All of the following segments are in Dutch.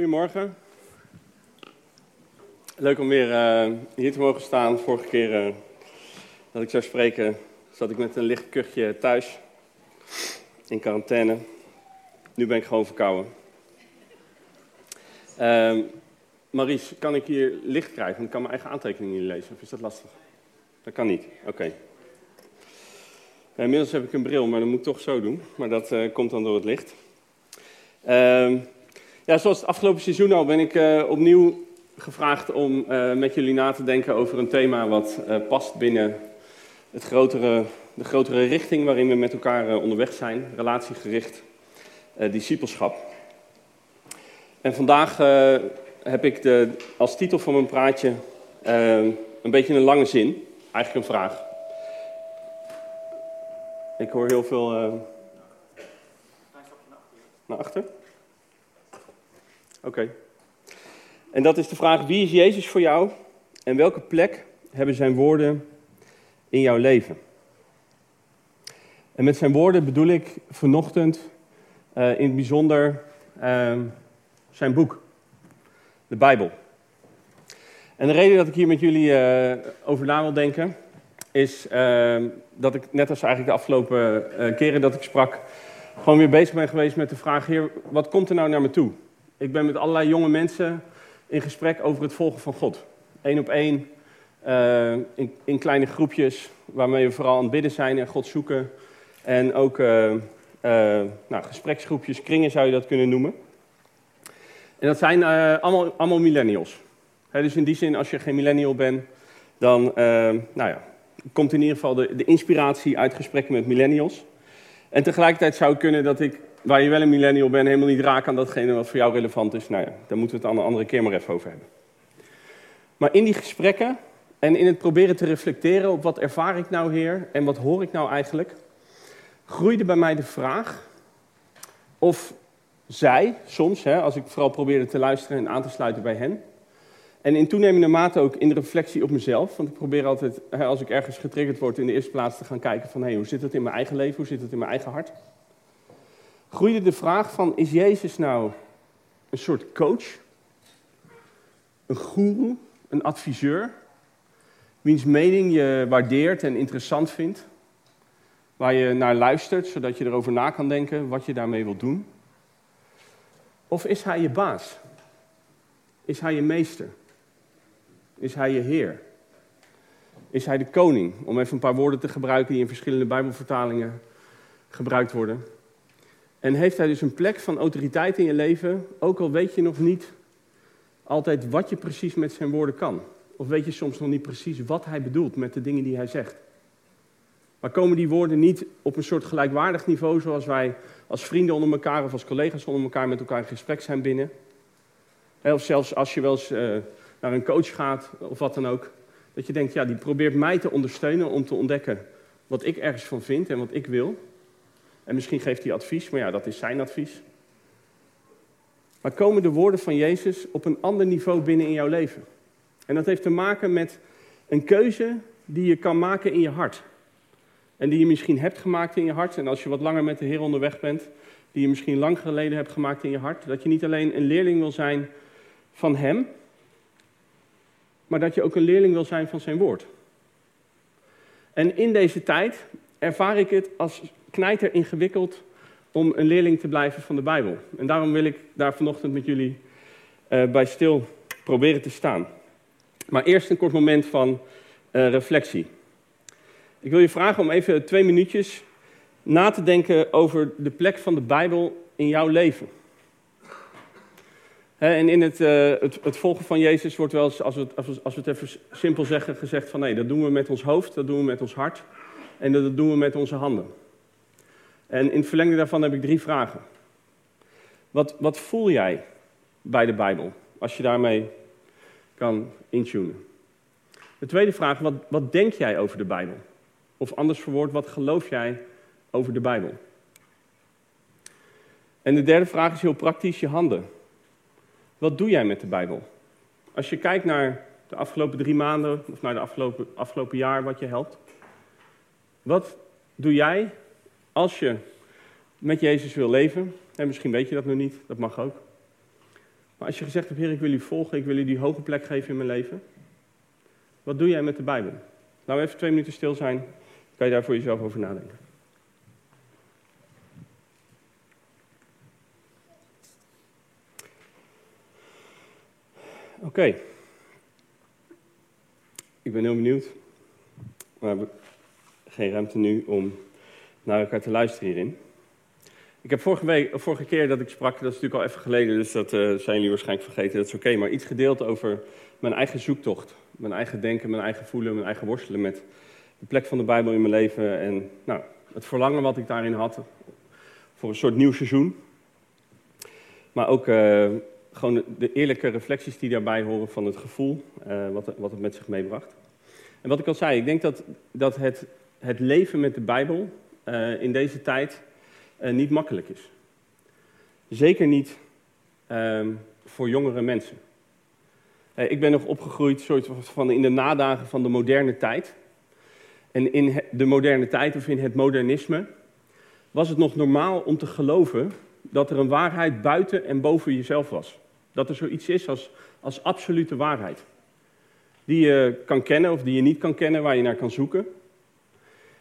Goedemorgen. Leuk om weer uh, hier te mogen staan. Vorige keer uh, dat ik zou spreken, zat ik met een licht kuchje thuis. In quarantaine. Nu ben ik gewoon verkouden. Uh, Maries, kan ik hier licht krijgen? Want ik kan mijn eigen aantekeningen niet lezen. Of is dat lastig? Dat kan niet. Oké. Okay. inmiddels heb ik een bril, maar dat moet ik toch zo doen. Maar dat uh, komt dan door het licht. Ehm, ja, zoals het afgelopen seizoen al ben ik uh, opnieuw gevraagd om uh, met jullie na te denken over een thema wat uh, past binnen het grotere, de grotere richting waarin we met elkaar onderweg zijn, relatiegericht discipelschap. En vandaag heb ik de, als titel van mijn praatje een beetje een lange zin, eigenlijk een vraag. Ik hoor heel veel. Naar achter? Oké. En dat is de vraag: wie is Jezus voor jou en welke plek hebben zijn woorden in jouw leven? En met zijn woorden bedoel ik vanochtend uh, in het bijzonder uh, zijn boek, de Bijbel. En de reden dat ik hier met jullie uh, over na wil denken, is ehm, dat ik net als eigenlijk de afgelopen eh, keren dat ik sprak, gewoon weer bezig ben geweest met de vraag: Heer, wat komt er nou naar me toe? Ik ben met allerlei jonge mensen in gesprek over het volgen van God. Eén op één, uh, in, in, kleine groepjes, waarmee we vooral aan het bidden zijn en God zoeken. En ook uh, uh, nou, gespreksgroepjes, kringen zou je dat kunnen noemen. En dat zijn allemaal, allemaal millennials. Dus in die zin, als je geen millennial bent, dan nou ja, komt in ieder geval de, de inspiratie uit gesprekken met millennials. En tegelijkertijd zou het kunnen dat ik waar je wel een millennial bent, helemaal niet raak aan datgene wat voor jou relevant is. Nou ja, daar moeten we het een andere keer maar even over hebben. Maar in die gesprekken en in het proberen te reflecteren op wat ervaar ik nou, Heer, en wat hoor ik nou eigenlijk, groeide bij mij de vraag of zij, soms, hè, als ik vooral probeerde te luisteren en aan te sluiten bij hen, en in toenemende mate ook in de reflectie op mezelf, want ik probeer altijd, als ik ergens getriggerd word, in de eerste plaats te gaan kijken van, hé, hoe zit het in mijn eigen leven, hoe zit het in mijn eigen hart? Groeide de vraag van, is Jezus nou een soort coach? Een goeroe? Een adviseur? Wiens mening je waardeert en interessant vindt? Waar je naar luistert, zodat je erover na kan denken wat je daarmee wilt doen? Of is hij je baas? Is hij je meester? Is hij je heer? Is hij de koning? Om even een paar woorden te gebruiken die in verschillende Bijbelvertalingen gebruikt worden. En heeft hij dus een plek van autoriteit in je leven, ook al weet je nog niet altijd wat je precies met zijn woorden kan. Of weet je soms nog niet precies wat hij bedoelt met de dingen die hij zegt. Maar komen die woorden niet op een soort gelijkwaardig niveau, zoals wij als vrienden onder elkaar of als collega's onder elkaar met elkaar in gesprek zijn binnen? Of zelfs als je wel eens uh, naar een coach gaat of wat dan ook. Dat je denkt, ja, die probeert mij te ondersteunen om te ontdekken wat ik ergens van vind en wat ik wil. En misschien geeft hij advies, maar ja, dat is zijn advies. Maar komen de woorden van Jezus op een ander niveau binnen in jouw leven? En dat heeft te maken met een keuze die je kan maken in je hart. En die je misschien hebt gemaakt in je hart. En als je wat langer met de Heer onderweg bent, die je misschien lang geleden hebt gemaakt in je hart. Dat je niet alleen een leerling wil zijn van Hem, maar dat je ook een leerling wil zijn van Zijn woord. En in deze tijd ervaar ik het als knijter ingewikkeld om een leerling te blijven van de Bijbel. En daarom wil ik daar vanochtend met jullie uh, bij stil proberen te staan. Maar eerst een kort moment van uh, reflectie. Ik wil je vragen om even twee minuutjes na te denken over de plek van de Bijbel in jouw leven. en in het, uh, het, het, volgen van Jezus wordt wel eens, als we, het, als, we, het even simpel zeggen, gezegd van nee, dat doen we met ons hoofd, dat doen we met ons hart en dat doen we met onze handen. En in het verlengde daarvan heb ik drie vragen. Wat, wat voel jij bij de Bijbel, als je daarmee kan intunen? De tweede vraag, wat, wat denk jij over de Bijbel? Of anders verwoord, wat geloof jij over de Bijbel? En de derde vraag is heel praktisch, je handen. Wat doe jij met de Bijbel? Als je kijkt naar de afgelopen drie maanden of naar de afgelopen, afgelopen jaar wat je helpt. Wat doe jij als je met Jezus wil leven, en misschien weet je dat nog niet, dat mag ook. Maar als je gezegd hebt, Heer, ik wil u volgen, ik wil u die hoge plek geven in mijn leven. Wat doe jij met de Bijbel? Nou, even twee minuten stil zijn. Kan je daar voor jezelf over nadenken. Oké. Ik ben heel benieuwd. Hebben geen ruimte nu om naar elkaar te luisteren hierin. Ik heb vorige, week, vorige keer dat ik sprak, dat is natuurlijk al even geleden, dus dat uh, zijn jullie waarschijnlijk vergeten, dat is oké, maar iets gedeeld over mijn eigen zoektocht. Mijn eigen denken, mijn eigen voelen, mijn eigen worstelen met de plek van de Bijbel in mijn leven. En nou, het verlangen wat ik daarin had voor een soort nieuw seizoen. Maar ook uh, gewoon de eerlijke reflecties die daarbij horen van het gevoel, uh, wat, wat het met zich meebracht. En wat ik al zei, ik denk dat, dat het, het leven met de Bijbel uh, in deze tijd niet makkelijk is. Zeker niet ehm, voor jongere mensen. ik ben nog opgegroeid soort van in de nadagen van de moderne tijd. En in de moderne tijd of in het modernisme was het nog normaal om te geloven dat er een waarheid buiten en boven jezelf was. Dat er zoiets is als, als absolute waarheid. Die je kan kennen of die je niet kan kennen, waar je naar kan zoeken.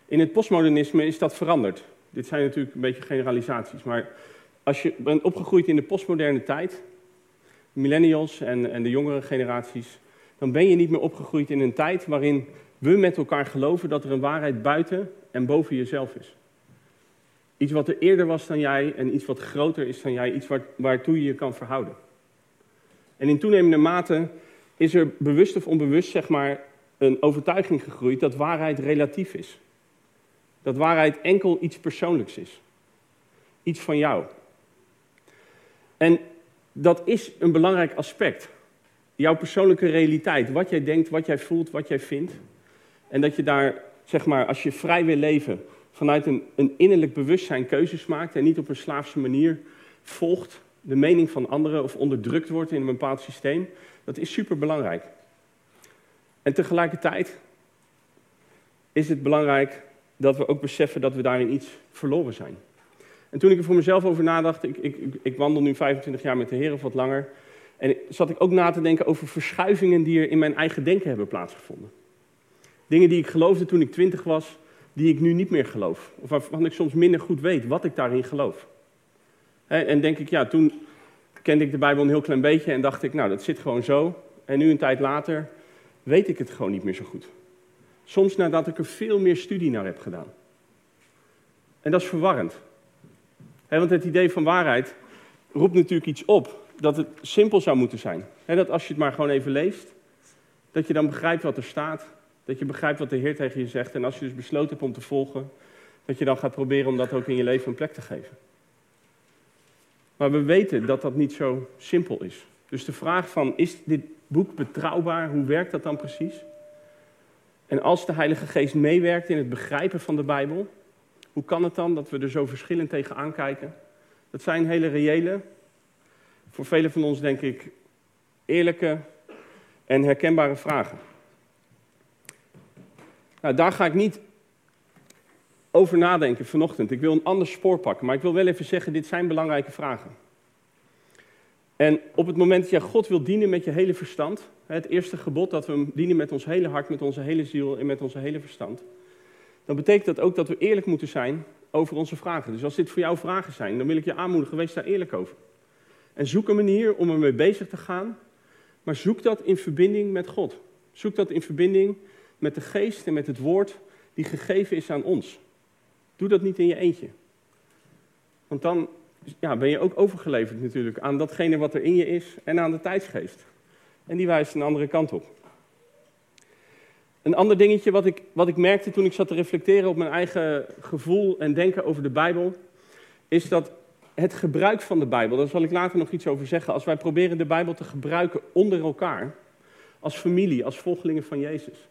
In het postmodernisme is dat veranderd. Dit zijn natuurlijk een beetje generalisaties, maar als je bent opgegroeid in de postmoderne tijd, millennials en, en de jongere generaties, dan ben je niet meer opgegroeid in een tijd waarin we met elkaar geloven dat er een waarheid buiten en boven jezelf is. Iets wat er eerder was dan jij en iets wat groter is dan jij, iets waar, waartoe je je kan verhouden. En in toenemende mate is er bewust of onbewust, zeg maar, een overtuiging gegroeid dat waarheid relatief is. Dat waarheid enkel iets persoonlijks is. Iets van jou. En dat is een belangrijk aspect. Jouw persoonlijke realiteit, wat jij denkt, wat jij voelt, wat jij vindt. En dat je daar, zeg maar, als je vrij wil leven, vanuit een, een innerlijk bewustzijn keuzes maakt en niet op een slaafse manier volgt de mening van anderen of onderdrukt wordt in een bepaald systeem, dat is superbelangrijk. En tegelijkertijd is het belangrijk dat we ook beseffen dat we daarin iets verloren zijn. En toen ik er voor mezelf over nadacht, ik, ik, ik wandel nu 25 jaar met de Heer of wat langer, en zat ik ook na te denken over verschuivingen die er in mijn eigen denken hebben plaatsgevonden. Dingen die ik geloofde toen ik twintig was, die ik nu niet meer geloof. Of waarvan ik soms minder goed weet wat ik daarin geloof. En denk ik, ja, toen kende ik de Bijbel een heel klein beetje en dacht ik, nou, dat zit gewoon zo. En nu een tijd later weet ik het gewoon niet meer zo goed. Soms nadat ik er veel meer studie naar heb gedaan. En dat is verwarrend. want het idee van waarheid roept natuurlijk iets op. Dat het simpel zou moeten zijn. dat als je het maar gewoon even leest, dat je dan begrijpt wat er staat dat je begrijpt wat de Heer tegen je zegt. En als je dus besloten hebt om te volgen, dat je dan gaat proberen om dat ook in je leven een plek te geven. Maar we weten dat dat niet zo simpel is. Dus de vraag van, is dit boek betrouwbaar? Hoe werkt dat dan precies? En als de Heilige Geest meewerkt in het begrijpen van de Bijbel, hoe kan het dan dat we er zo verschillend tegen aankijken? Dat zijn hele reële, voor velen van ons denk ik, eerlijke en herkenbare vragen. Nou, daar ga ik niet over nadenken vanochtend. Ik wil een ander spoor pakken, maar ik wil wel even zeggen, dit zijn belangrijke vragen. En op het moment dat je God wil dienen met je hele verstand, het eerste gebod dat we hem dienen met ons hele hart, met onze hele ziel en met onze hele verstand, dan betekent dat ook dat we eerlijk moeten zijn over onze vragen. Dus als dit voor jou vragen zijn, dan wil ik je aanmoedigen, wees daar eerlijk over. En zoek een manier om ermee bezig te gaan, maar zoek dat in verbinding met God. Zoek dat in verbinding met de geest en met het woord die gegeven is aan ons. Doe dat niet in je eentje. Want dan ja, ben je ook overgeleverd natuurlijk aan datgene wat er in je is en aan de tijdsgeest. En die wijst een andere kant op. Een ander dingetje wat ik, wat ik merkte toen ik zat te reflecteren op mijn eigen gevoel en denken over de Bijbel, is dat het gebruik van de Bijbel, daar zal ik later nog iets over zeggen, als wij proberen de Bijbel te gebruiken onder elkaar, als familie, als volgelingen van Jezus,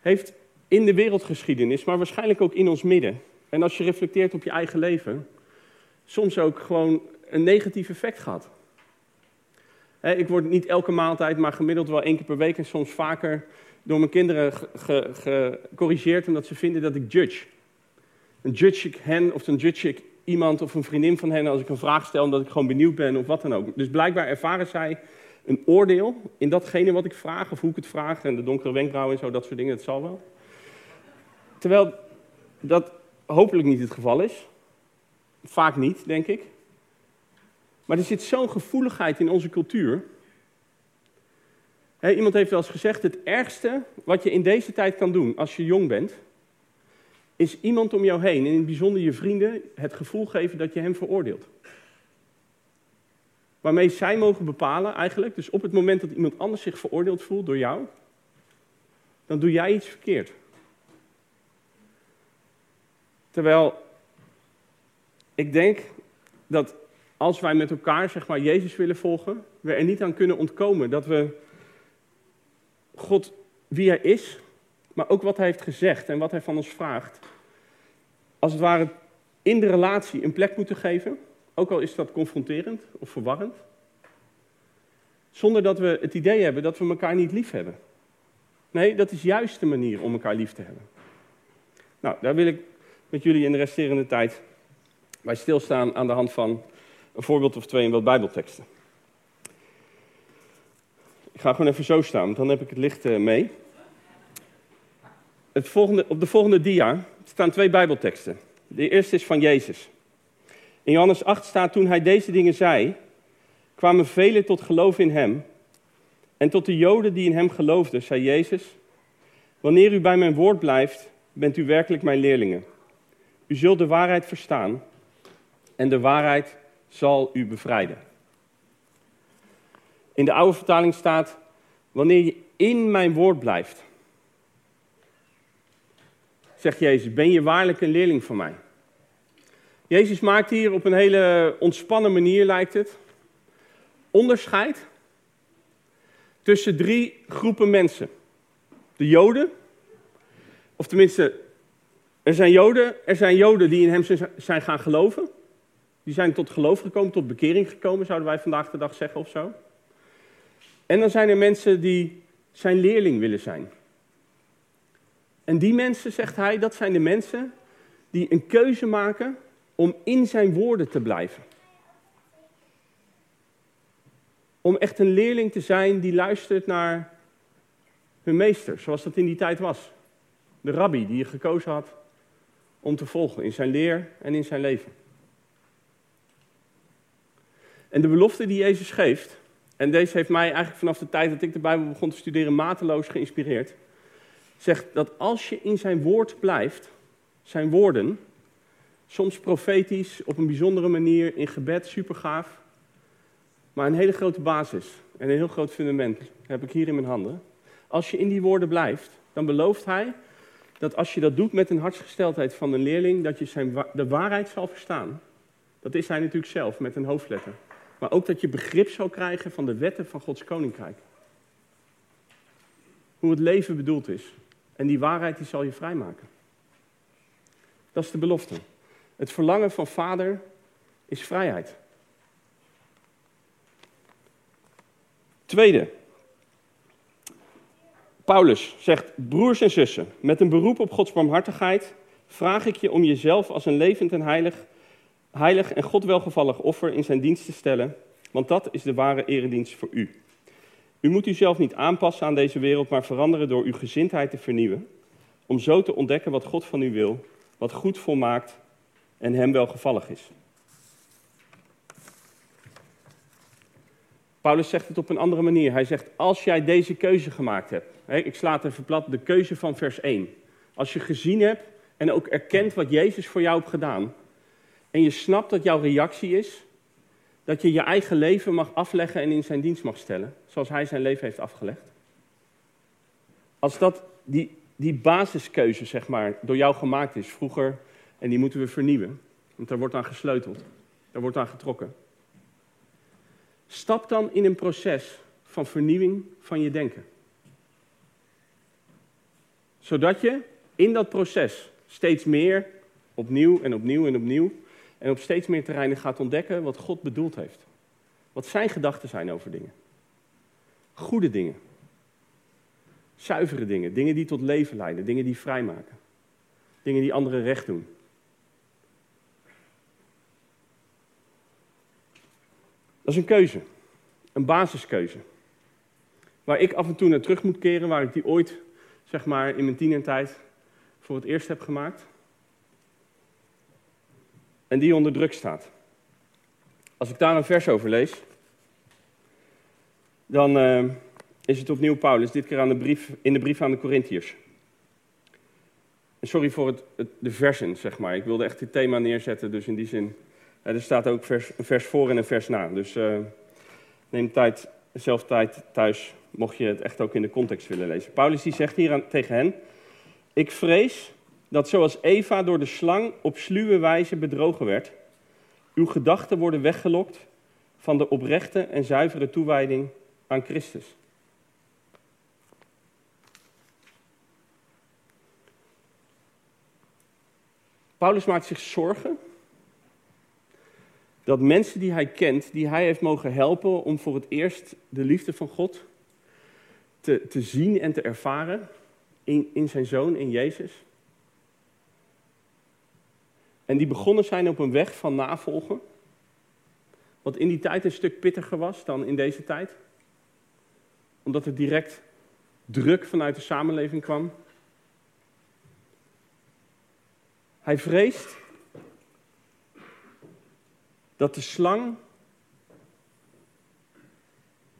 heeft in de wereldgeschiedenis, maar waarschijnlijk ook in ons midden, en als je reflecteert op je eigen leven, soms ook gewoon een negatief effect gehad. ik word niet elke maaltijd, maar gemiddeld wel één keer per week en soms vaker door mijn kinderen gecorrigeerd omdat ze vinden dat ik judge. Dan judge ik hen of dan judge ik iemand of een vriendin van hen als ik een vraag stel omdat ik gewoon benieuwd ben of wat dan ook. Dus blijkbaar ervaren zij een oordeel in datgene wat ik vraag of hoe ik het vraag en de donkere wenkbrauwen en zo, dat soort dingen, dat zal wel. Terwijl dat hopelijk niet het geval is. Vaak niet, denk ik. Maar er zit zo'n gevoeligheid in onze cultuur. iemand heeft wel eens gezegd: het ergste wat je in deze tijd kan doen als je jong bent, is iemand om jou heen, en in het bijzonder je vrienden, het gevoel geven dat je hem veroordeelt. Waarmee zij mogen bepalen eigenlijk, dus op het moment dat iemand anders zich veroordeeld voelt door jou, dan doe jij iets verkeerd. Terwijl ik denk dat als wij met elkaar zeg maar, Jezus willen volgen, we er niet aan kunnen ontkomen dat we God wie Hij is, maar ook wat Hij heeft gezegd en wat Hij van ons vraagt, als het ware in de relatie een plek moeten geven, ook al is dat confronterend of verwarrend, zonder dat we het idee hebben dat we elkaar niet lief hebben. Nee, dat is juist de manier om elkaar lief te hebben. Nou, daar wil ik met jullie in de resterende tijd bij stilstaan aan de hand van een voorbeeld of twee in wat Bijbelteksten. Ik ga gewoon even zo staan, dan heb ik het licht eh, mee. Het volgende, op de volgende dia staan twee Bijbelteksten. De eerste is van Jezus. In Johannes 8 staat: Toen hij deze dingen zei, kwamen velen tot geloof in hem. En tot de Joden die in hem geloofden, zei Jezus: Wanneer u bij mijn woord blijft, bent u werkelijk mijn leerlingen. U zult de waarheid verstaan en de waarheid zal u bevrijden. In de oude vertaling staat: Wanneer je in mijn woord blijft, zegt Jezus, ben je waarlijk een leerling van mij? Jezus maakt hier op een hele ontspannen manier, lijkt het, onderscheid tussen drie groepen mensen. De Joden, of tenminste, er zijn Joden, er zijn Joden die in hem zijn gaan geloven. Die zijn tot geloof gekomen, tot bekering gekomen, zouden wij vandaag de dag zeggen of zo. En dan zijn er mensen die zijn leerling willen zijn. En die mensen, zegt hij, dat zijn de mensen die een keuze maken om in zijn woorden te blijven. Om echt een leerling te zijn die luistert naar hun meester, zoals dat in die tijd was. De rabbi die je gekozen had om te volgen in zijn leer en in zijn leven. En de belofte die Jezus geeft, en deze heeft mij eigenlijk vanaf de tijd dat ik de Bijbel begon te studeren mateloos geïnspireerd, zegt dat als je in zijn woord blijft, zijn woorden, soms profetisch, op een bijzondere manier, in gebed, supergaaf, maar een hele grote basis en een heel groot fundament heb ik hier in mijn handen. Als je in die woorden blijft, dan belooft hij dat als je dat doet met een hartsgesteldheid van een leerling, dat je zijn, de waarheid zal verstaan. Dat is hij natuurlijk zelf, met een hoofdletter. Maar ook dat je begrip zal krijgen van de wetten van Gods koninkrijk. Hoe het leven bedoeld is. En die waarheid die zal je vrijmaken. Dat is de belofte. Het verlangen van vader is vrijheid. Tweede. Paulus zegt, broers en zussen, met een beroep op Gods barmhartigheid vraag ik je om jezelf als een levend en heilig, heilig en God welgevallig offer in zijn dienst te stellen, want dat is de ware eredienst voor u. U moet uzelf niet aanpassen aan deze wereld, maar veranderen door uw gezindheid te vernieuwen, om zo te ontdekken wat God van u wil, wat goed volmaakt en hem welgevallig is. Paulus zegt het op een andere manier. Hij zegt, als jij deze keuze gemaakt hebt, ik sla het even plat, de keuze van vers 1. Als je gezien hebt en ook erkent wat Jezus voor jou heeft gedaan, en je snapt dat jouw reactie is dat je je eigen leven mag afleggen en in zijn dienst mag stellen, zoals hij zijn leven heeft afgelegd. Als dat die, die basiskeuze, zeg maar, door jou gemaakt is vroeger, en die moeten we vernieuwen, want daar wordt aan gesleuteld, daar wordt aan getrokken. Stap dan in een proces van vernieuwing van je denken. Zodat je in dat proces steeds meer, opnieuw en opnieuw en opnieuw, en op steeds meer terreinen gaat ontdekken wat God bedoeld heeft. Wat zijn gedachten zijn over dingen. Goede dingen. Zuivere dingen. Dingen die tot leven leiden. Dingen die vrijmaken. Dingen die anderen recht doen. Dat is een keuze. Een basiskeuze. Waar ik af en toe naar terug moet keren, waar ik die ooit, zeg maar, in mijn tienertijd voor het eerst heb gemaakt. En die onder druk staat. Als ik daar een vers over lees, dan uh, is het opnieuw Paulus, dit keer aan de brief, in de brief aan de Corinthiërs. Sorry voor het, het, de versen, zeg maar. Ik wilde echt dit thema neerzetten, dus in die zin. er staat ook vers, een vers voor en een vers na. Dus uh, neem tijd, zelf tijd thuis, mocht je het echt ook in de context willen lezen. Paulus die zegt hier aan, tegen hen: Ik vrees dat zoals Eva door de slang op sluwe wijze bedrogen werd, uw gedachten worden weggelokt van de oprechte en zuivere toewijding aan Christus. Paulus maakt zich zorgen dat mensen die hij kent, die hij heeft mogen helpen om voor het eerst de liefde van God te, te zien en te ervaren in, in zijn zoon, in Jezus. En die begonnen zijn op een weg van navolgen, wat in die tijd een stuk pittiger was dan in deze tijd, omdat er direct druk vanuit de samenleving kwam. Hij vreest dat de slang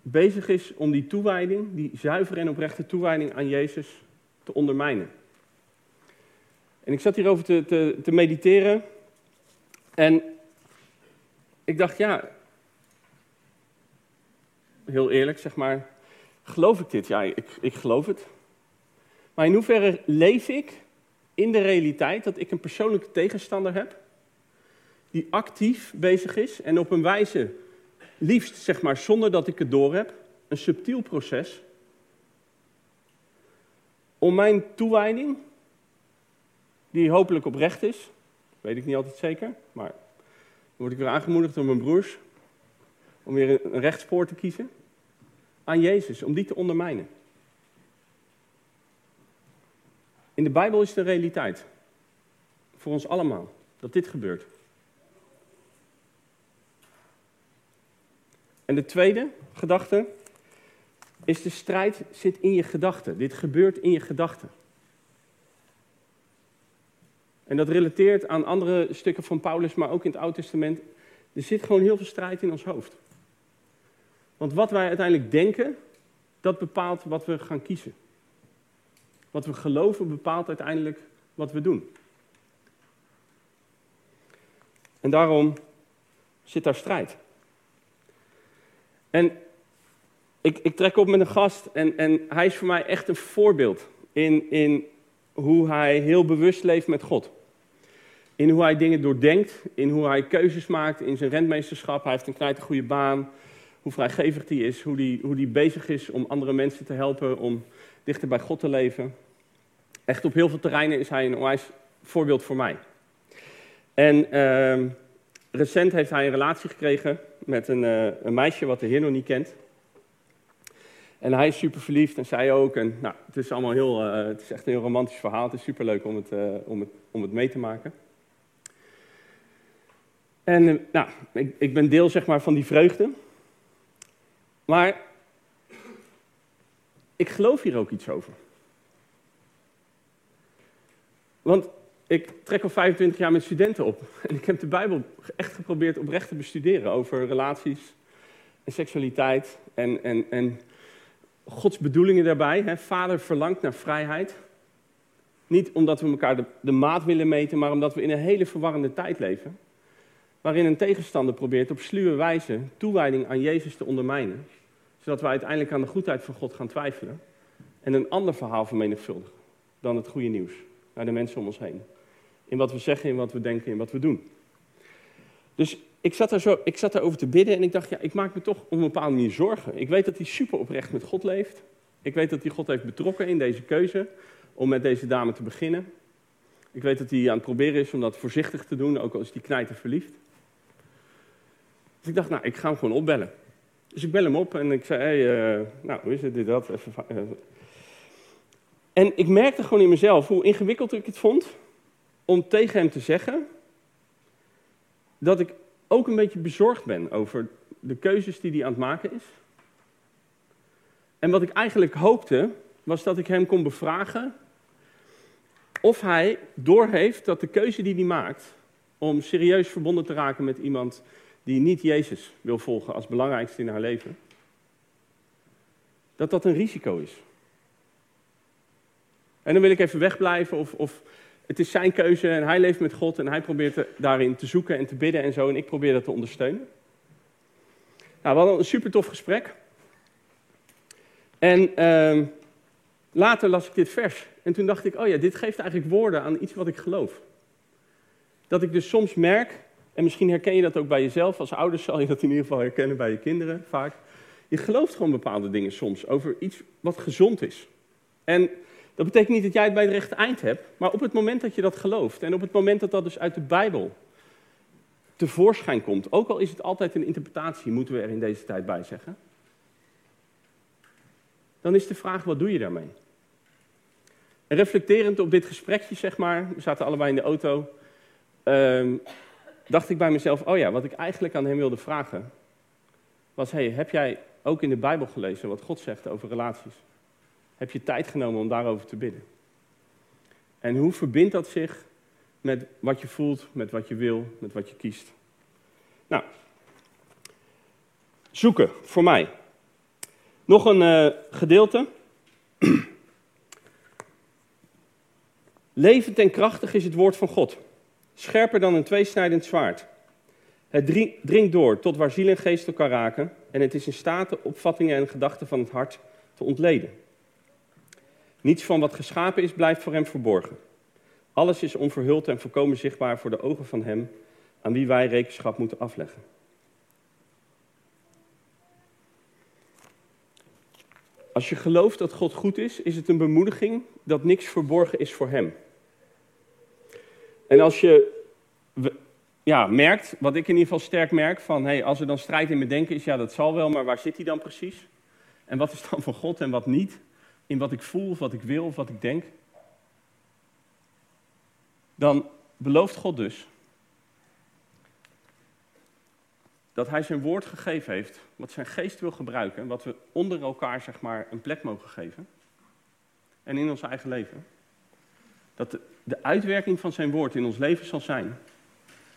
bezig is om die toewijding, die zuivere en oprechte toewijding aan Jezus, te ondermijnen. En ik zat hierover te, te, te mediteren en ik dacht, ja, heel eerlijk zeg maar, geloof ik dit? Ja, ik, ik geloof het. Maar in hoeverre leef ik in de realiteit dat ik een persoonlijke tegenstander heb, die actief bezig is en op een wijze, liefst zeg maar zonder dat ik het door heb, een subtiel proces, om mijn toewijding, die hopelijk oprecht is, weet ik niet altijd zeker, maar dan word ik weer aangemoedigd door mijn broers om weer een rechtspoor te kiezen, aan Jezus, om die te ondermijnen. In de Bijbel is een realiteit. Voor ons allemaal. Dat dit gebeurt. En de tweede gedachte is de strijd zit in je gedachten. Dit gebeurt in je gedachten. En dat relateert aan andere stukken van Paulus, maar ook in het Oude Testament. Er zit gewoon heel veel strijd in ons hoofd. Want wat wij uiteindelijk denken, dat bepaalt wat we gaan kiezen. Wat we geloven bepaalt uiteindelijk wat we doen. En daarom zit daar strijd. En ik, ik trek op met een gast en, en hij is voor mij echt een voorbeeld in, in hoe hij heel bewust leeft met God. In hoe hij dingen doordenkt, in hoe hij keuzes maakt in zijn rentmeesterschap. Hij heeft een knijter goede baan, hoe vrijgevig hij is, hoe hij, hoe hij bezig is om andere mensen te helpen, om dichter bij God te leven. Echt op heel veel terreinen is hij een onwijs voorbeeld voor mij. En uh, recent heeft hij een relatie gekregen met een, uh, een, meisje wat de heer nog niet kent. En hij is super verliefd en zij ook. En nou, het is allemaal heel, uh, het is echt een heel romantisch verhaal. Het is super leuk om het, uh, om het, om het mee te maken. En nou, ik, ik ben deel zeg maar, van die vreugde. Maar ik geloof hier ook iets over. Want ik trek al 25 jaar met studenten op. En ik heb de Bijbel echt geprobeerd oprecht te bestuderen over relaties en seksualiteit en, en, en Gods bedoelingen daarbij. Hè. Vader verlangt naar vrijheid. Niet omdat we elkaar de, de maat willen meten, maar omdat we in een hele verwarrende tijd leven. Waarin een tegenstander probeert op sluwe wijze toewijding aan Jezus te ondermijnen. Zodat we uiteindelijk aan de goedheid van God gaan twijfelen. En een ander verhaal vermenigvuldigen dan het goede nieuws naar de mensen om ons heen. In wat we zeggen, in wat we denken, in wat we doen. Dus ik zat, er zo, ik zat erover te bidden en ik dacht, ja, ik maak me toch op een bepaalde manier zorgen. Ik weet dat hij super oprecht met God leeft. Ik weet dat hij God heeft betrokken in deze keuze om met deze dame te beginnen. Ik weet dat hij aan het proberen is om dat voorzichtig te doen, ook al is hij knijter verliefd. Dus ik dacht, nou, ik ga hem gewoon opbellen. Dus ik bel hem op en ik zei, uh, nou, hoe is het, dit, dat, even, uh, en ik merkte gewoon in mezelf hoe ingewikkeld ik het vond om tegen hem te zeggen dat ik ook een beetje bezorgd ben over de keuzes die hij aan het maken is. En wat ik eigenlijk hoopte, was dat ik hem kon bevragen of hij doorheeft dat de keuze die hij maakt om serieus verbonden te raken met iemand die niet Jezus wil volgen als belangrijkste in haar leven, dat dat een risico is. En dan wil ik even wegblijven of, of het is zijn keuze en hij leeft met God en hij probeert daarin te zoeken en te bidden en zo en ik probeer dat te ondersteunen. Nou, we hadden een super tof gesprek. En uh, later las ik dit vers en toen dacht ik, oh ja, dit geeft eigenlijk woorden aan iets wat ik geloof. Dat ik dus soms merk, en misschien herken je dat ook bij jezelf, als ouders zal je dat in ieder geval herkennen bij je kinderen vaak. Je gelooft gewoon bepaalde dingen soms over iets wat gezond is. En dat betekent niet dat jij het bij het rechte eind hebt, maar op het moment dat je dat gelooft en op het moment dat dat dus uit de Bijbel tevoorschijn komt, ook al is het altijd een interpretatie, moeten we er in deze tijd bij zeggen, dan is de vraag, wat doe je daarmee? En reflecterend op dit gesprekje, zeg maar, we zaten allebei in de auto, ehm, dacht ik bij mezelf, oh ja, wat ik eigenlijk aan hem wilde vragen, was, hey, heb jij ook in de Bijbel gelezen wat God zegt over relaties? Heb je tijd genomen om daarover te bidden? En hoe verbindt dat zich met wat je voelt, met wat je wil, met wat je kiest? Nou, zoeken voor mij. Nog een uh, gedeelte. Levend en krachtig is het woord van God. Scherper dan een tweesnijdend zwaard. Het dringt door tot waar ziel en geest elkaar raken. En het is in staat de opvattingen en gedachten van het hart te ontleden. Niets van wat geschapen is, blijft voor hem verborgen. Alles is onverhuld en volkomen zichtbaar voor de ogen van hem aan wie wij rekenschap moeten afleggen. Als je gelooft dat God goed is, is het een bemoediging dat niks verborgen is voor hem. En als je ja, merkt, wat ik in ieder geval sterk merk, van hey, als er dan strijd in mijn denken is, ja dat zal wel, maar waar zit hij dan precies? En wat is dan van God en wat niet? In wat ik voel, of wat ik wil, of wat ik denk? Dan belooft God dus dat hij zijn woord gegeven heeft, wat zijn geest wil gebruiken, wat we onder elkaar zeg maar een plek mogen geven. En in ons eigen leven. Dat de, uitwerking van zijn woord in ons leven zal zijn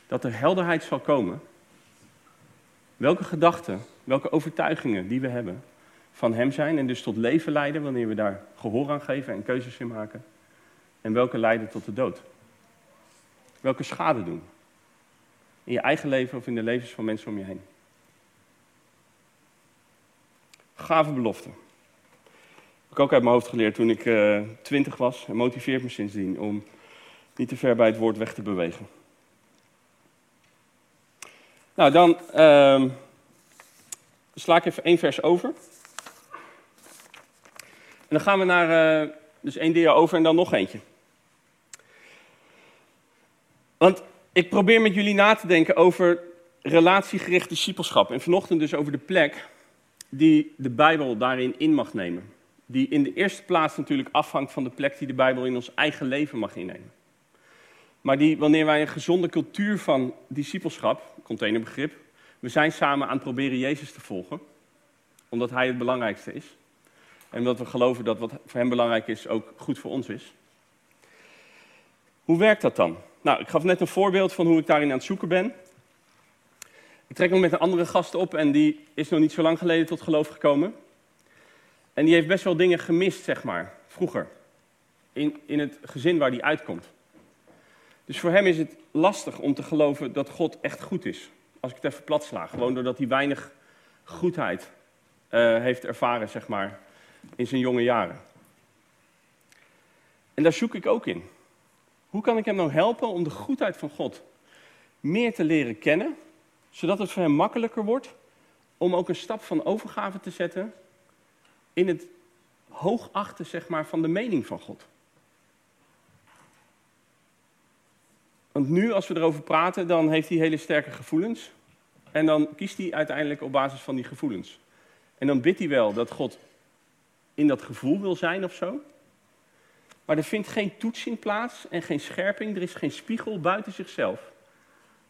dat er helderheid zal komen. Welke gedachten, welke overtuigingen die we hebben van Hem zijn en dus tot leven leiden wanneer we daar gehoor aan geven en keuzes in maken. En welke leiden tot de dood. Welke schade doen. In je eigen leven of in de levens van mensen om je heen. Gave belofte. Ik ook uit mijn hoofd geleerd toen ik uh, twintig was en motiveert me sindsdien om niet te ver bij het woord weg te bewegen. Nou, dan uh, sla ik even één vers over. En dan gaan we naar, uh, dus één dia over en dan nog eentje. Want ik probeer met jullie na te denken over relatiegericht discipelschap. En vanochtend dus over de plek die de Bijbel daarin in mag nemen. Die in de eerste plaats natuurlijk afhangt van de plek die de Bijbel in ons eigen leven mag innemen. Maar die, wanneer wij een gezonde cultuur van discipelschap, containerbegrip, we zijn samen aan het proberen Jezus te volgen, omdat Hij het belangrijkste is. En omdat we geloven dat wat voor Hem belangrijk is ook goed voor ons is. Hoe werkt dat dan? Nou, ik gaf net een voorbeeld van hoe ik daarin aan het zoeken ben. Ik trek nog met een andere gast op en die is nog niet zo lang geleden tot geloof gekomen. En die heeft best wel dingen gemist, zeg maar, vroeger. In, in het gezin waar die uitkomt. Dus voor hem is het lastig om te geloven dat God echt goed is. Als ik het even plat sla. Gewoon doordat hij weinig goedheid uh, heeft ervaren, zeg maar, in zijn jonge jaren. En daar zoek ik ook in. Hoe kan ik hem nou helpen om de goedheid van God meer te leren kennen, zodat het voor hem makkelijker wordt om ook een stap van overgave te zetten in het hoogachten zeg maar, van de mening van God? Want nu, als we erover praten, dan heeft hij hele sterke gevoelens. En dan kiest hij uiteindelijk op basis van die gevoelens. En dan bidt hij wel dat God in dat gevoel wil zijn of zo. Maar er vindt geen toetsing plaats en geen scherping. Er is geen spiegel buiten zichzelf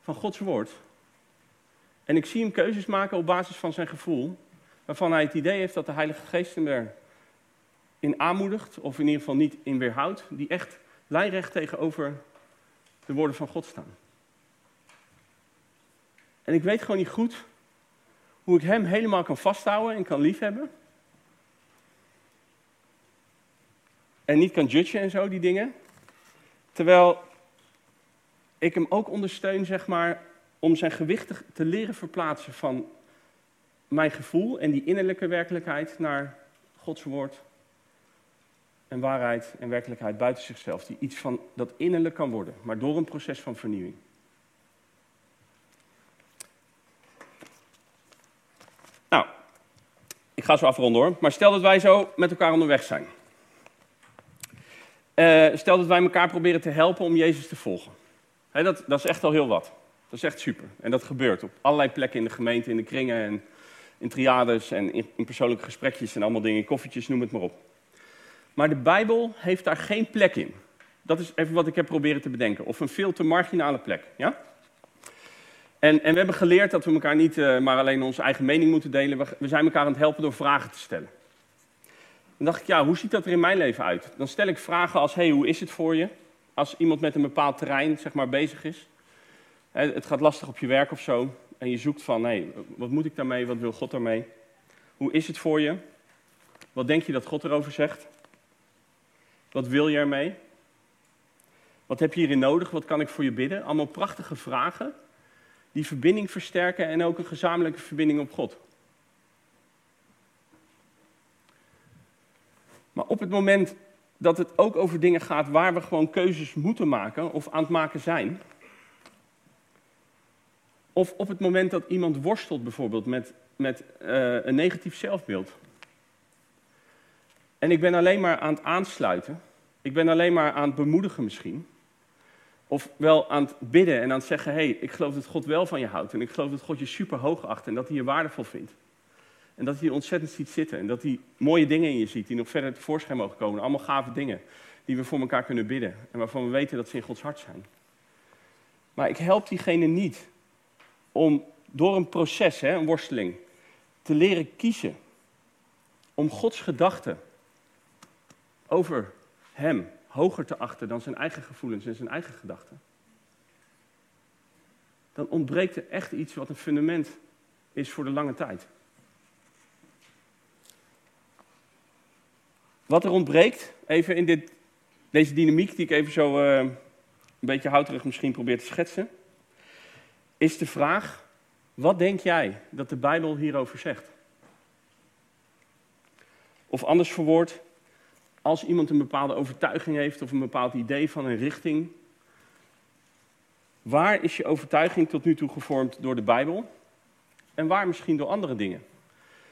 van Gods woord. En ik zie hem keuzes maken op basis van zijn gevoel, waarvan hij het idee heeft dat de Heilige Geest hem erin aanmoedigt, of in ieder geval niet in weerhoudt, die echt lijnrecht tegenover de woorden van God staan. En ik weet gewoon niet goed hoe ik hem helemaal kan vasthouden en kan liefhebben. En niet kan judgen en zo, die dingen. Terwijl ik hem ook ondersteun, zeg maar, om zijn gewicht te leren verplaatsen van mijn gevoel en die innerlijke werkelijkheid naar Gods woord en waarheid en werkelijkheid buiten zichzelf, die iets van dat innerlijk kan worden, maar door een proces van vernieuwing. Nou, ik ga zo afronden hoor, maar stel dat wij zo met elkaar onderweg zijn. Uh, stel dat wij elkaar proberen te helpen om Jezus te volgen. dat, dat is echt al heel wat. Dat is echt super. En dat gebeurt op allerlei plekken in de gemeente, in de kringen en in triades en in, persoonlijke gesprekjes en allemaal dingen, koffietjes, noem het maar op. Maar de Bijbel heeft daar geen plek in. Dat is even wat ik heb proberen te bedenken. Of een veel te marginale plek. Ja? En, en we hebben geleerd dat we elkaar niet uh, maar alleen onze eigen mening moeten delen. We, we zijn elkaar aan het helpen door vragen te stellen. Dan dacht ik, ja, hoe ziet dat er in mijn leven uit? Dan stel ik vragen als, hey, hoe is het voor je? Als iemand met een bepaald terrein, zeg maar, bezig is. Het gaat lastig op je werk of zo. En je zoekt van, hé, wat moet ik daarmee? Wat wil God daarmee? Hoe is het voor je? Wat denk je dat God erover zegt? Wat wil je ermee? Wat heb je hierin nodig? Wat kan ik voor je bidden? Allemaal prachtige vragen die verbinding versterken en ook een gezamenlijke verbinding op God. Maar op het moment dat het ook over dingen gaat waar we gewoon keuzes moeten maken of aan het maken zijn, of op het moment dat iemand worstelt bijvoorbeeld met, met uh, een negatief zelfbeeld. En ik ben alleen maar aan het aansluiten. Ik ben alleen maar aan het bemoedigen misschien. Of wel aan het bidden en aan het zeggen: hé, hey, ik geloof dat God wel van je houdt. En ik geloof dat God je super hoog acht en dat hij je waardevol vindt. En dat hij je ontzettend ziet zitten. En dat hij mooie dingen in je ziet die nog verder tevoorschijn mogen komen. Allemaal gave dingen die we voor elkaar kunnen bidden. En waarvan we weten dat ze in Gods hart zijn. Maar ik help diegene niet om door een proces, hè, een worsteling, te leren kiezen. Om Gods gedachten over hem hoger te achten dan zijn eigen gevoelens en zijn eigen gedachten. Dan ontbreekt er echt iets wat een fundament is voor de lange tijd. Wat er ontbreekt, even in dit, deze dynamiek die ik even zo uh, een beetje houterig misschien probeer te schetsen, is de vraag, wat denk jij dat de Bijbel hierover zegt? Of anders verwoord, als iemand een bepaalde overtuiging heeft of een bepaald idee van een richting, waar is je overtuiging tot nu toe gevormd door de Bijbel en waar misschien door andere dingen?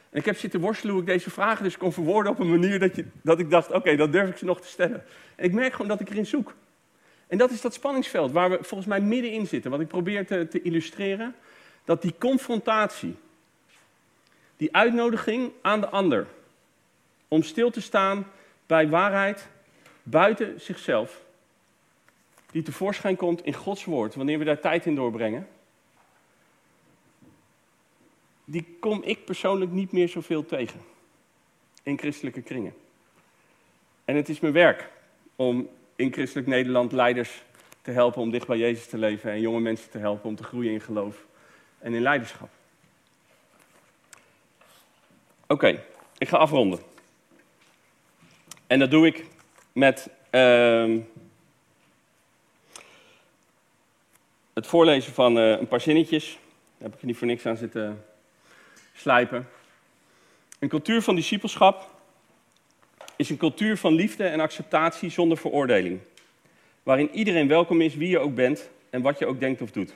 En ik heb zitten worstelen hoe ik deze vragen dus kon verwoorden op een manier dat, je, dat ik dacht, oké, dat durf ik ze nog te stellen. En ik merk gewoon dat ik erin zoek. En dat is dat spanningsveld waar we volgens mij middenin zitten. Wat ik probeer te, te illustreren, dat die confrontatie, die uitnodiging aan de ander, om stil te staan bij waarheid buiten zichzelf, die tevoorschijn komt in Gods woord, wanneer we daar tijd in doorbrengen, die kom ik persoonlijk niet meer zoveel tegen in christelijke kringen. En het is mijn werk om in christelijk Nederland leiders te helpen om dicht bij Jezus te leven en jonge mensen te helpen om te groeien in geloof en in leiderschap. Oké, ik ga afronden. En dat doe ik met uh, het voorlezen van uh, een paar zinnetjes. Daar heb ik er niet voor niks aan zitten slijpen. Een cultuur van discipelschap is een cultuur van liefde en acceptatie zonder veroordeling. Waarin iedereen welkom is, wie je ook bent en wat je ook denkt of doet.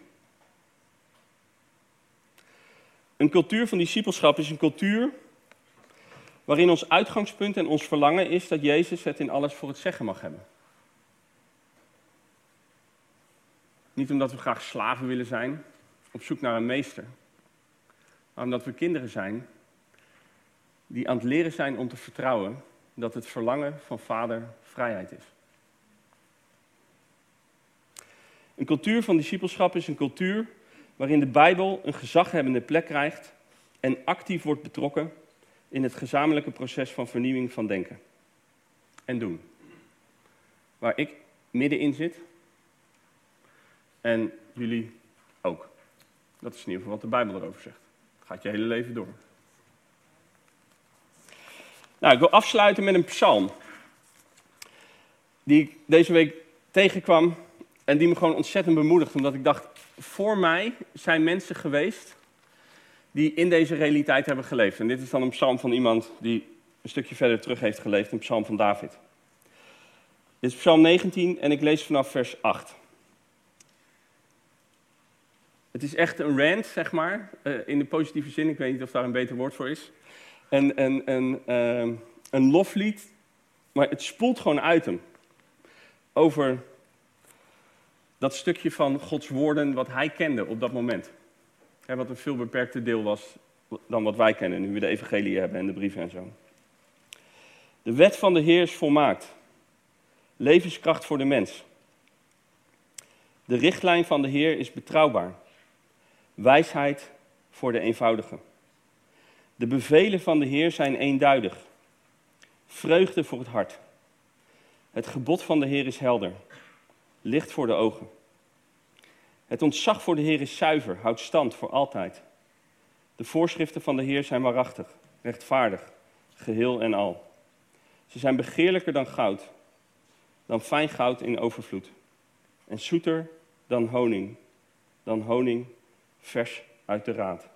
Een cultuur van discipelschap is een cultuur waarin ons uitgangspunt en ons verlangen is dat Jezus het in alles voor het zeggen mag hebben. Niet omdat we graag slaven willen zijn, op zoek naar een meester, maar omdat we kinderen zijn die aan het leren zijn om te vertrouwen dat het verlangen van vader vrijheid is. Een cultuur van discipelschap is een cultuur waarin de Bijbel een gezaghebbende plek krijgt en actief wordt betrokken in het gezamenlijke proces van vernieuwing van denken en doen. Waar ik middenin zit en jullie ook. Dat is in ieder geval wat de Bijbel erover zegt. Het gaat je hele leven door. Nou, ik wil afsluiten met een psalm. Die ik deze week tegenkwam en die me gewoon ontzettend bemoedigt. Omdat ik dacht, voor mij zijn mensen geweest die in deze realiteit hebben geleefd. En dit is dan een psalm van iemand die een stukje verder terug heeft geleefd, een psalm van David. Dit is psalm 19 en ik lees vanaf vers 8. Het is echt een rant, zeg maar, uh, in de positieve zin. Ik weet niet of daar een beter woord voor is. En, en, en uh, een loflied, maar het spoelt gewoon uit hem. Over dat stukje van Gods woorden wat hij kende op dat moment. Wat een veel beperkter deel was dan wat wij kennen, nu we de evangelie hebben en de brieven en zo. De wet van de Heer is volmaakt. Levenskracht voor de mens. De richtlijn van de Heer is betrouwbaar. Wijsheid voor de eenvoudige. De bevelen van de Heer zijn eenduidig. Vreugde voor het hart. Het gebod van de Heer is helder. Licht voor de ogen. Het ontzag voor de Heer is zuiver, houdt stand voor altijd. De voorschriften van de Heer zijn waarachtig, rechtvaardig, geheel en al. Ze zijn begeerlijker dan goud, dan fijn goud in overvloed. En zoeter dan honing, dan honing vers uit de raad.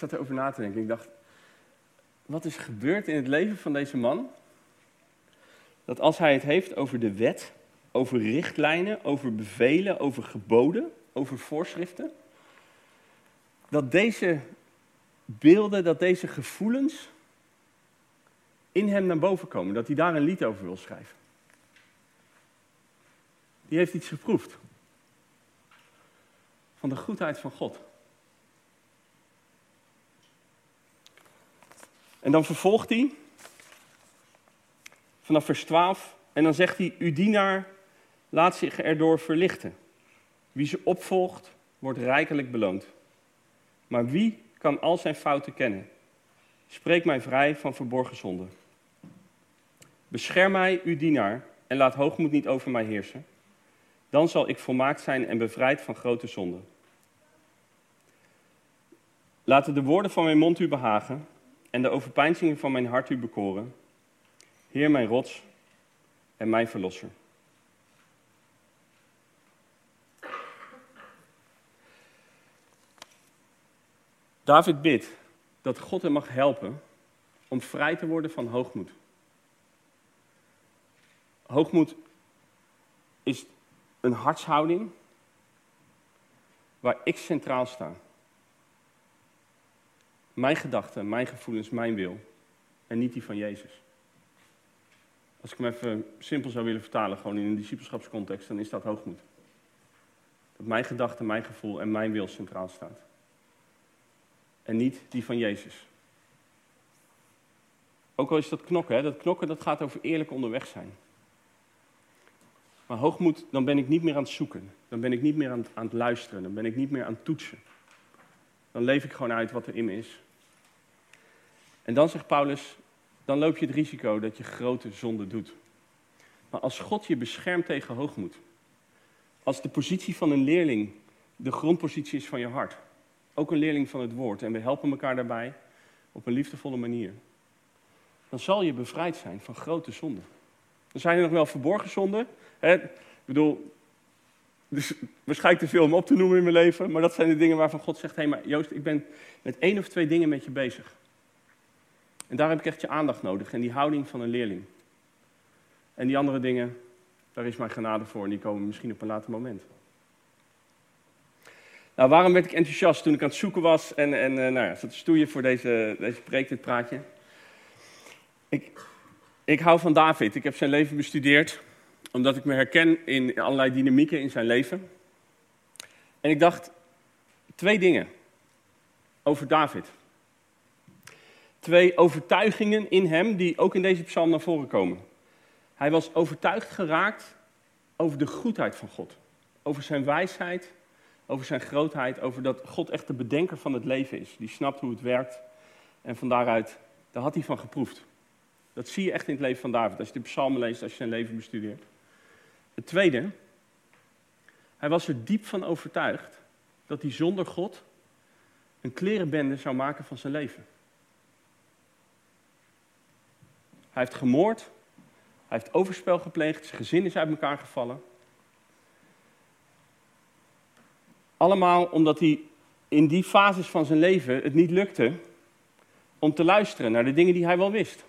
Zat erover na te denken. Ik dacht, wat is gebeurd in het leven van deze man? Dat als hij het heeft over de wet, over richtlijnen, over bevelen, over geboden, over voorschriften, dat deze beelden, dat deze gevoelens in hem naar boven komen, dat hij daar een lied over wil schrijven die heeft iets geproefd. Van de goedheid van God. En dan vervolgt hij vanaf vers 12 en dan zegt hij, uw dienaar laat zich erdoor verlichten. Wie ze opvolgt, wordt rijkelijk beloond. Maar wie kan al zijn fouten kennen? Spreek mij vrij van verborgen zonden. Bescherm mij, uw dienaar, en laat hoogmoed niet over mij heersen. Dan zal ik volmaakt zijn en bevrijd van grote zonden. Laten de woorden van mijn mond u behagen en de overpeinzingen van mijn hart u bekoren. Heer mijn rots en mijn verlosser. David bidt dat God hem mag helpen om vrij te worden van hoogmoed. Hoogmoed is een hartshouding waar ik centraal sta. Mijn gedachten, mijn gevoelens, mijn wil. En niet die van Jezus. Als ik hem even simpel zou willen vertalen, gewoon in een discipelschapscontext, dan is dat hoogmoed. Dat mijn gedachten, mijn gevoel en mijn wil centraal staat. En niet die van Jezus. Ook al is dat knokken, hè? dat knokken dat gaat over eerlijk onderweg zijn. Maar hoogmoed, dan ben ik niet meer aan het zoeken. Dan ben ik niet meer aan het, aan het luisteren. Dan ben ik niet meer aan het toetsen. Dan leef ik gewoon uit wat er in me is. En dan zegt Paulus, dan loop je het risico dat je grote zonde doet. Maar als God je beschermt tegen hoogmoed, als de positie van een leerling de grondpositie is van je hart, ook een leerling van het woord, en we helpen elkaar daarbij op een liefdevolle manier, dan zal je bevrijd zijn van grote zonden. Er zijn er nog wel verborgen zonden, Hè? Ik bedoel, dus waarschijnlijk te veel om op te noemen in mijn leven, maar dat zijn de dingen waarvan God zegt: hé, hey, maar Joost, ik ben met één of twee dingen met je bezig. En daar heb ik echt je aandacht nodig en die houding van een leerling. En die andere dingen, daar is mijn genade voor en die komen misschien op een later moment. Nou, waarom werd ik enthousiast toen ik aan het zoeken was en, en uh, nou ja, zat te stoeien voor deze, deze preek, dit praatje? Ik, ik hou van David. Ik heb zijn leven bestudeerd omdat ik me herken in allerlei dynamieken in zijn leven. En ik dacht twee dingen over David. Twee overtuigingen in hem die ook in deze psalm naar voren komen. Hij was overtuigd geraakt over de goedheid van God. Over zijn wijsheid, over zijn grootheid, over dat God echt de bedenker van het leven is. Die snapt hoe het werkt. En van daaruit, daar had hij van geproefd. Dat zie je echt in het leven van David, als je de psalmen leest, als je zijn leven bestudeert. Het tweede, hij was er diep van overtuigd dat hij zonder God een klerenbende zou maken van zijn leven. Hij heeft gemoord, hij heeft overspel gepleegd, zijn gezin is uit elkaar gevallen. Allemaal omdat hij in die fases van zijn leven het niet lukte om te luisteren naar de dingen die hij wel wist.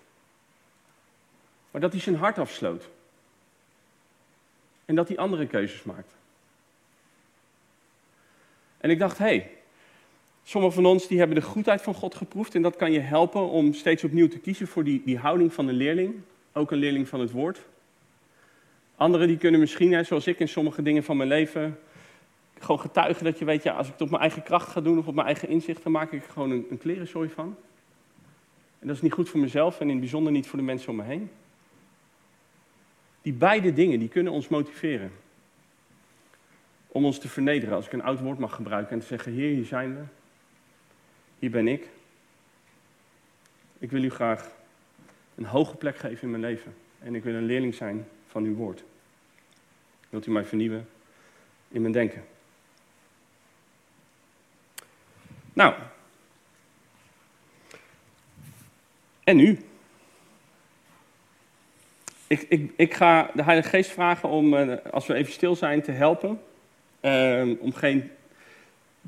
Maar dat hij zijn hart afsloot. En dat hij andere keuzes maakte. En ik dacht, hé, hey, sommigen van ons die hebben de goedheid van God geproefd en dat kan je helpen om steeds opnieuw te kiezen voor die, die houding van een leerling, ook een leerling van het woord. Anderen die kunnen misschien, zoals ik in sommige dingen van mijn leven, gewoon getuigen dat je weet, ja, als ik het op mijn eigen kracht ga doen of op mijn eigen inzicht, dan maak ik er gewoon een, een klerenzooi van. En dat is niet goed voor mezelf en in het bijzonder niet voor de mensen om me heen. Die beide dingen, die kunnen ons motiveren. Om ons te vernederen, als ik een oud woord mag gebruiken, en te zeggen, Heer, hier zijn we. Hier ben ik. Ik wil u graag een hoge plek geven in mijn leven. En ik wil een leerling zijn van uw woord. Wilt u mij vernieuwen in mijn denken? Nou. En nu? Ik, ik, ik ga de Heilige Geest vragen om, uh, als we even stil zijn, te helpen. Uh, om geen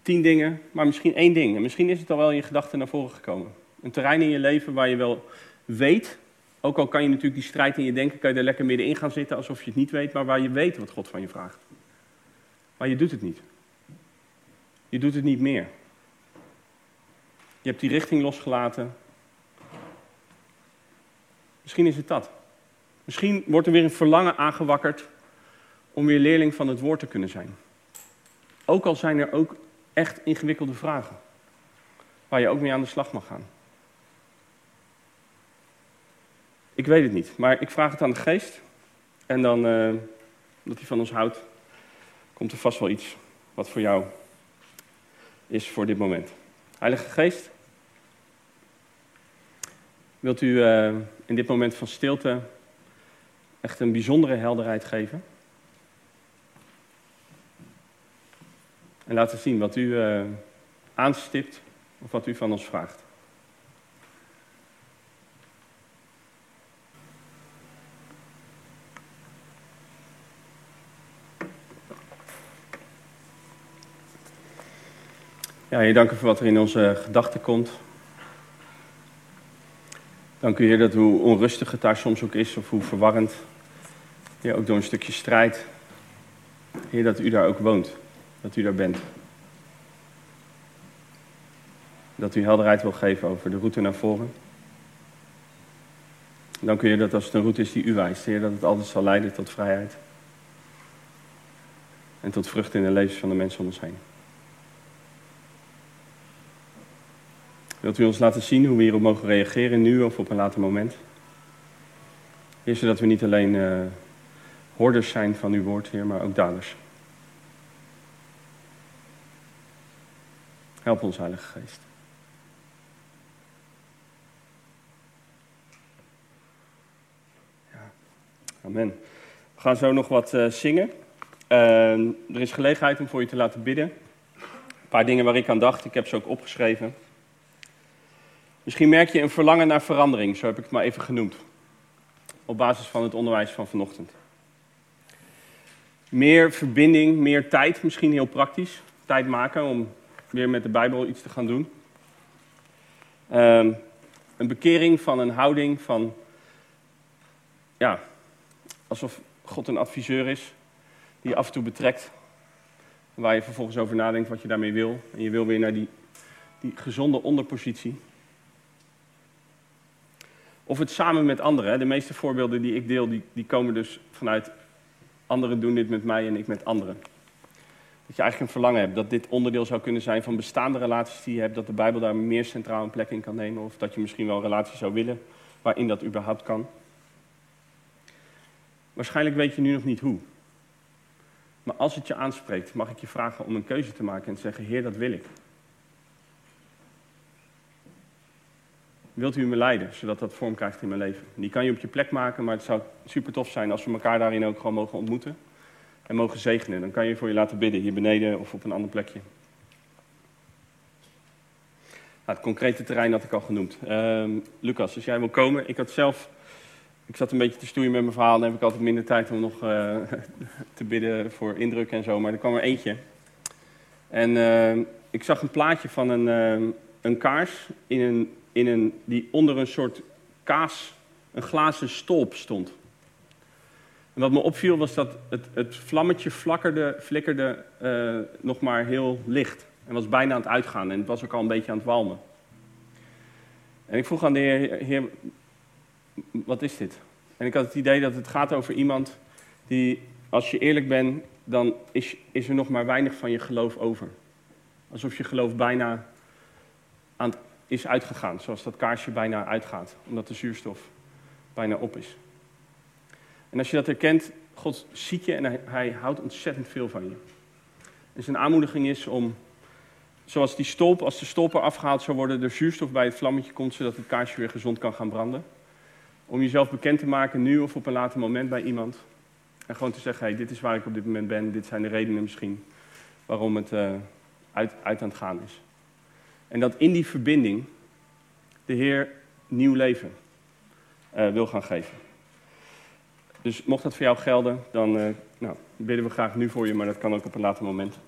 tien dingen, maar misschien één ding. En misschien is het al wel in je gedachten naar voren gekomen. Een terrein in je leven waar je wel weet, ook al kan je natuurlijk die strijd in je denken, kan je er lekker middenin gaan zitten alsof je het niet weet, maar waar je weet wat God van je vraagt. Maar je doet het niet. Je doet het niet meer. Je hebt die richting losgelaten. Misschien is het dat. Misschien wordt er weer een verlangen aangewakkerd om weer leerling van het woord te kunnen zijn. Ook al zijn er ook echt ingewikkelde vragen waar je ook mee aan de slag mag gaan. Ik weet het niet, maar ik vraag het aan de geest. En dan, uh, dat hij van ons houdt, komt er vast wel iets wat voor jou is voor dit moment. Heilige Geest, wilt u uh, in dit moment van stilte echt een bijzondere helderheid geven? En laten zien wat u uh, aanstipt of wat u van ons vraagt. Ja, je dank u voor wat er in onze gedachten komt. Dank u, Heer, dat hoe onrustig het daar soms ook is, of hoe verwarrend. Heer, ook door een stukje strijd. Heer, dat u daar ook woont. Dat u daar bent. Dat u helderheid wil geven over de route naar voren. Dank u, Heer, dat als het een route is die u wijst, Heer, dat het altijd zal leiden tot vrijheid. En tot vrucht in de levens van de mensen om ons heen. Wilt u ons laten zien hoe we hierop mogen reageren, nu of op een later moment? Heer, zodat we niet alleen uh, hoorders zijn van uw woord, Heer, maar ook daders. Help ons, Heilige Geest. Ja. Amen. We gaan zo nog wat uh, zingen. Uh, er is gelegenheid om voor je te laten bidden. Een paar dingen waar ik aan dacht, ik heb ze ook opgeschreven. Misschien merk je een verlangen naar verandering, zo heb ik het maar even genoemd. Op basis van het onderwijs van vanochtend. Meer verbinding, meer tijd, misschien heel praktisch. Tijd maken om weer met de Bijbel iets te gaan doen. Um, een bekering van een houding van, ja, alsof God een adviseur is, die je af en toe betrekt. Waar je vervolgens over nadenkt wat je daarmee wil. En je wil weer naar die, die gezonde onderpositie. Of het samen met anderen. De meeste voorbeelden die ik deel, die, die komen dus vanuit anderen doen dit met mij en ik met anderen. Dat je eigenlijk een verlangen hebt dat dit onderdeel zou kunnen zijn van bestaande relaties die je hebt, dat de Bijbel daar meer centraal een plek in kan nemen. Of dat je misschien wel een relatie zou willen waarin dat überhaupt kan. Waarschijnlijk weet je nu nog niet hoe. Maar als het je aanspreekt, mag ik je vragen om een keuze te maken en te zeggen: Heer, dat wil ik. Wilt u me leiden, zodat dat vorm krijgt in mijn leven? Die kan je op je plek maken, maar het zou super tof zijn als we elkaar daarin ook gewoon mogen ontmoeten en mogen zegenen. Dan kan je voor je laten bidden, hier beneden of op een ander plekje. Nou, het concrete terrein had ik al genoemd. Uh, Lucas, als jij wil komen. Ik had zelf, ik zat een beetje te stoeien met mijn verhaal. Dan heb ik altijd minder tijd om nog uh, te bidden voor indruk en zo. Maar er kwam er eentje. En uh, ik zag een plaatje van een, uh, een kaars in een, in een, die onder een soort kaas, een glazen stolp stond. En wat me opviel was dat het, het vlammetje flakkerde, flikkerde nog maar heel licht. En was bijna aan het uitgaan en het was ook al een beetje aan het walmen. En ik vroeg aan de heer, heer, wat is dit? En ik had het idee dat het gaat over iemand die, als je eerlijk bent, dan is, is er nog maar weinig van je geloof over. Alsof je geloof bijna aan het, is uitgegaan, zoals dat kaarsje bijna uitgaat, omdat de zuurstof bijna op is. En als je dat herkent, God ziet je en hij, hij houdt ontzettend veel van je. En zijn aanmoediging is om Zoals die stolp, als de stolp er afgehaald zou worden, de zuurstof bij het vlammetje komt, zodat het kaarsje weer gezond kan gaan branden. Om jezelf bekend te maken, nu of op een later moment bij iemand. En gewoon te zeggen, hey, dit is waar ik op dit moment ben, dit zijn de redenen misschien waarom het uh, uit, uit aan het gaan is. En dat in die verbinding de Heer nieuw leven uh, wil gaan geven. Dus mocht dat voor jou gelden, dan uh, nou, bidden we graag nu voor je, maar dat kan ook op een later moment.